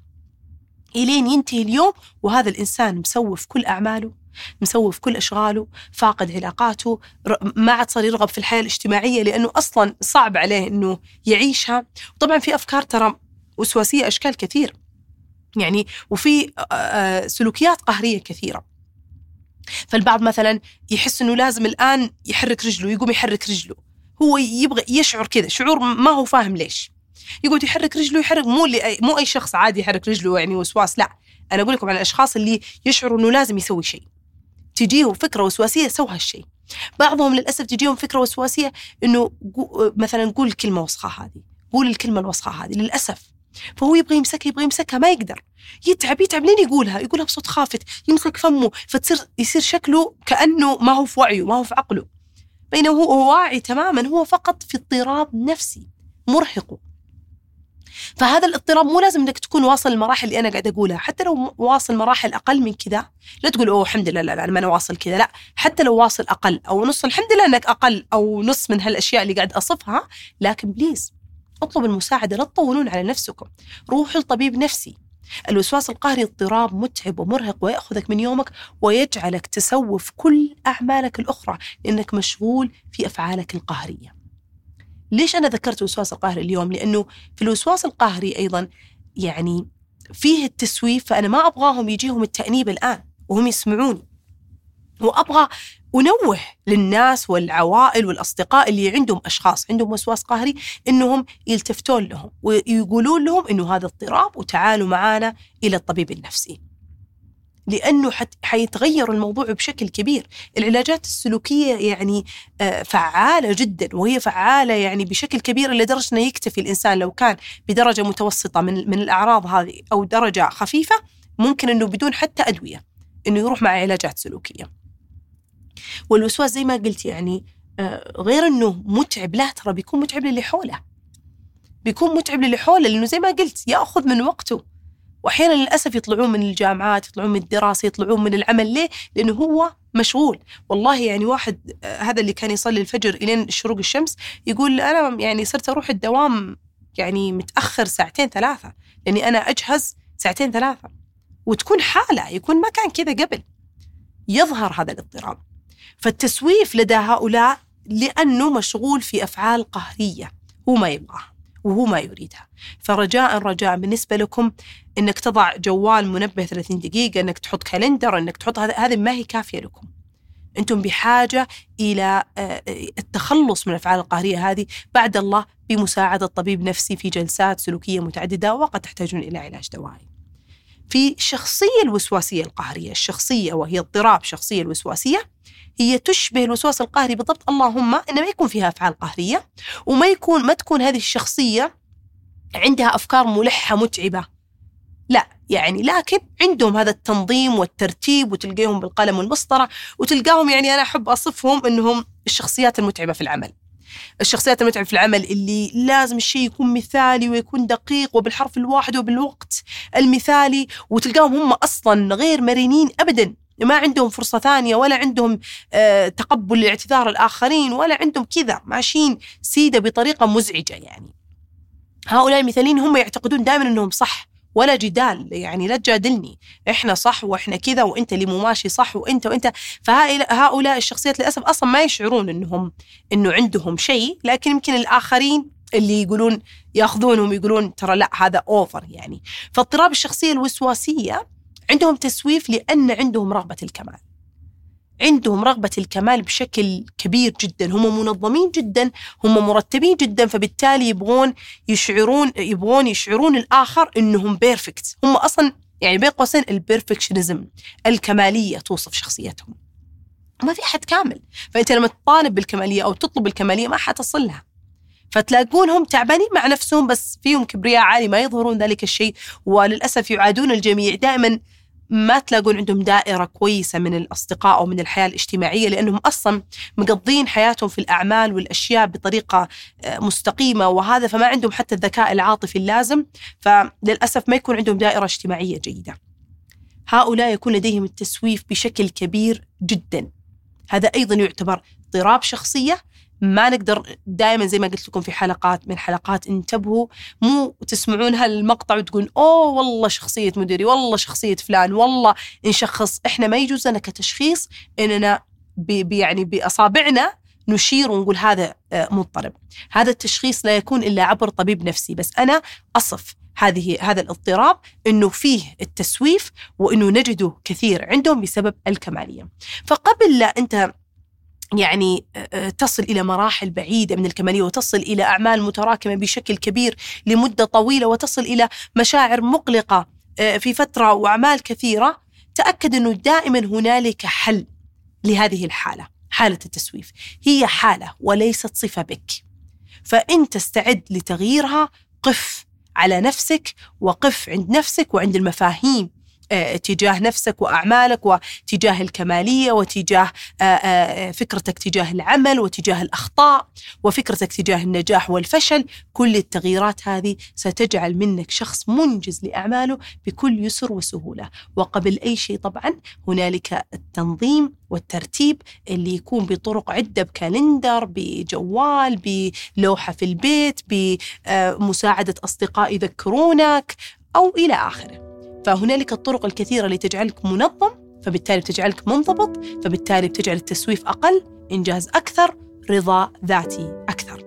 إلين ينتهي اليوم وهذا الإنسان مسوف كل أعماله مسوف كل أشغاله فاقد علاقاته ما عاد صار يرغب في الحياة الاجتماعية لأنه أصلا صعب عليه إنه يعيشها. طبعا في أفكار ترى وسواسية أشكال كثير. يعني وفي سلوكيات قهرية كثيرة. فالبعض مثلا يحس إنه لازم الآن يحرك رجله يقوم يحرك رجله. هو يبغى يشعر كذا شعور ما هو فاهم ليش. يقعد يحرك رجله يحرك مو اللي مو أي شخص عادي يحرك رجله يعني وسواس لا. أنا أقول لكم على الأشخاص اللي يشعروا إنه لازم يسوي شيء. تجيه فكرة وسواسية سوى هالشيء بعضهم للأسف تجيهم فكرة وسواسية إنه مثلا قول الكلمة وسخه هذه قول الكلمة الوسخة هذه للأسف. فهو يبغى يمسكها يبغى يمسكها ما يقدر. يتعب يتعب لين يقولها يقولها بصوت خافت يمسك فمه فتصير يصير شكله كأنه ما هو في وعيه ما هو في عقله. بينما هو واعي تماما هو فقط في اضطراب نفسي مرهقه. فهذا الاضطراب مو لازم إنك تكون واصل المراحل اللي أنا قاعد أقولها. حتى لو واصل مراحل أقل من كذا لا تقول أوه الحمد لله لا, لا ما أنا واصل كذا لا. حتى لو واصل أقل أو نص الحمد لله إنك أقل أو نص من هالأشياء اللي قاعد أصفها لكن بليز اطلب المساعدة لا تطولون على نفسكم. روحوا لطبيب نفسي. الوسواس القهري اضطراب متعب ومرهق ويأخذك من يومك ويجعلك تسوف كل أعمالك الأخرى لأنك مشغول في أفعالك القهرية. ليش أنا ذكرت الوسواس القهري اليوم؟ لأنه في الوسواس القهري أيضا يعني فيه التسويف فأنا ما أبغاهم يجيهم التأنيب الآن وهم يسمعوني وأبغى ونوه للناس والعوائل والأصدقاء اللي عندهم أشخاص عندهم وسواس قهري إنهم يلتفتون لهم ويقولون لهم إنه هذا اضطراب وتعالوا معنا إلى الطبيب النفسي. لأنه حيتغير الموضوع بشكل كبير، العلاجات السلوكية يعني آه، فعالة جدا وهي فعالة يعني بشكل كبير لدرجة إنه يكتفي الإنسان لو كان بدرجة متوسطة من من الأعراض هذه أو درجة خفيفة ممكن إنه بدون حتى أدوية إنه يروح مع علاجات سلوكية. والوسواس زي ما قلت يعني آه، غير إنه متعب لا ترى بيكون متعب للي حوله. بيكون متعب للي حوله لأنه زي ما قلت يأخذ من وقته. وأحيانا للأسف يطلعون من الجامعات يطلعون من الدراسة يطلعون من العمل. ليه؟ لأنه هو مشغول. والله يعني واحد آه، هذا اللي كان يصلي الفجر إلين شروق الشمس يقول أنا يعني صرت أروح الدوام يعني متأخر ساعتين ثلاثة لأني أنا أجهز ساعتين ثلاثة. وتكون حالة يكون ما كان كذا قبل. يظهر هذا الاضطراب. فالتسويف لدى هؤلاء لأنه مشغول في أفعال قهرية. هو ما يبغاها. وهو ما يريدها. فرجاء رجاء بالنسبة لكم أنك تضع جوال منبه 30 دقيقة أنك تحط كالندر أنك تحط هذه ما هي كافية لكم. أنتم بحاجة إلى آه، التخلص من الأفعال القهرية هذه بعد الله بمساعدة طبيب نفسي في جلسات سلوكية متعددة وقد تحتاجون إلى علاج دوائي. في الشخصية الوسواسية القهرية الشخصية وهي اضطراب شخصية الوسواسية هي تشبه الوسواس القهري بالضبط. اللهم انه ما يكون فيها أفعال قهرية وما يكون ما تكون هذه الشخصية عندها أفكار ملحة متعبة. لا يعني لكن عندهم هذا التنظيم والترتيب وتلقيهم بالقلم والمسطرة وتلقاهم يعني أنا أحب أصفهم إنهم الشخصيات المتعبة في العمل. الشخصيات المتعبة في العمل اللي لازم الشيء يكون مثالي ويكون دقيق وبالحرف الواحد وبالوقت المثالي وتلقاهم هم أصلا غير مرنين أبدا. ما عندهم فرصة ثانية ولا عندهم آه تقبل لاعتذار الآخرين ولا عندهم كذا ماشيين سيدة بطريقة مزعجة يعني. هؤلاء المثاليين هم يعتقدون دائما أنهم صح ولا جدال يعني لا تجادلني. إحنا صح وإحنا كذا وإنت اللي مو ماشي صح وإنت وإنت. فهؤلاء الشخصيات للأسف أصلا ما يشعرون إنهم إنه عندهم شيء لكن يمكن الآخرين اللي يقولون يأخذونهم يقولون ترى لا هذا over يعني. فاضطراب الشخصية الوسواسية عندهم تسويف لأن عندهم رغبة الكمال. عندهم رغبة الكمال بشكل كبير جدا. هم منظمين جدا هم مرتبين جدا فبالتالي يبغون يشعرون يبغون يشعرون الآخر أنهم perfect هم أصلا يعني بين قوسين البيرفكشنزم الكمالية توصف شخصيتهم. ما في حد كامل. فأنت لما تطالب بالكمالية أو تطلب الكمالية ما حتصلها. فتلاقونهم تعبانين مع نفسهم بس فيهم كبرياء عالي ما يظهرون ذلك الشيء. وللأسف يعادون الجميع. دائما ما تلاقون عندهم دائرة كويسة من الأصدقاء أو من الحياة الاجتماعية لأنهم أصلا مقضين حياتهم في الأعمال والأشياء بطريقة آه، مستقيمة وهذا فما عندهم حتى الذكاء العاطفي اللازم. فللأسف ما يكون عندهم دائرة اجتماعية جيدة. هؤلاء يكون لديهم التسويف بشكل كبير جدا. هذا أيضا يعتبر اضطراب شخصية ما نقدر دائما زي ما قلت لكم في حلقات من حلقات انتبهوا مو تسمعون هالمقطع وتقول أوه والله شخصية مديري والله شخصية فلان والله نشخص. إحنا ما يجوز لنا كتشخيص إننا بي يعني بأصابعنا نشير ونقول هذا آه، مضطرب. هذا التشخيص لا يكون إلا عبر طبيب نفسي بس أنا أصف هذه هذا الاضطراب إنه فيه التسويف وإنه نجده كثير عندهم بسبب الكمالية. فقبل لا أنت يعني تصل إلى مراحل بعيدة من الكمالية وتصل إلى أعمال متراكمة بشكل كبير لمدة طويلة وتصل إلى مشاعر مقلقة في فترة وأعمال كثيرة تأكد إنه دائما هنالك حل لهذه الحالة حالة التسويف. هي حالة وليست صفة بك. فانت استعد لتغييرها قف على نفسك وقف عند نفسك وعند المفاهيم آه، تجاه نفسك وأعمالك وتجاه الكمالية وتجاه آه، آه، فكرتك تجاه العمل وتجاه الأخطاء وفكرتك تجاه النجاح والفشل. كل التغييرات هذه ستجعل منك شخص منجز لأعماله بكل يسر وسهولة. وقبل أي شيء طبعا هنالك التنظيم والترتيب اللي يكون بطرق عدة بكالندر بجوال بلوحة في البيت بمساعده أصدقاء يذكرونك أو إلى آخره. فهنالك الطرق الكثيرة لتجعلك منظم فبالتالي بتجعلك منضبط فبالتالي بتجعل التسويف أقل إنجاز أكثر رضا ذاتي أكثر.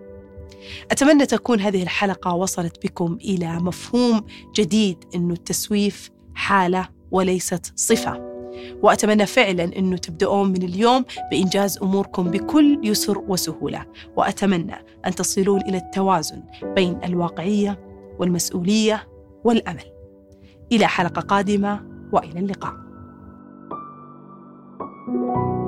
أتمنى تكون هذه الحلقة وصلت بكم إلى مفهوم جديد أنه التسويف حالة وليست صفة. وأتمنى فعلا أنه تبدأون من اليوم بإنجاز أموركم بكل يسر وسهولة. وأتمنى أن تصلون إلى التوازن بين الواقعية والمسؤولية والأمل. إلى حلقة قادمة وإلى اللقاء. thank you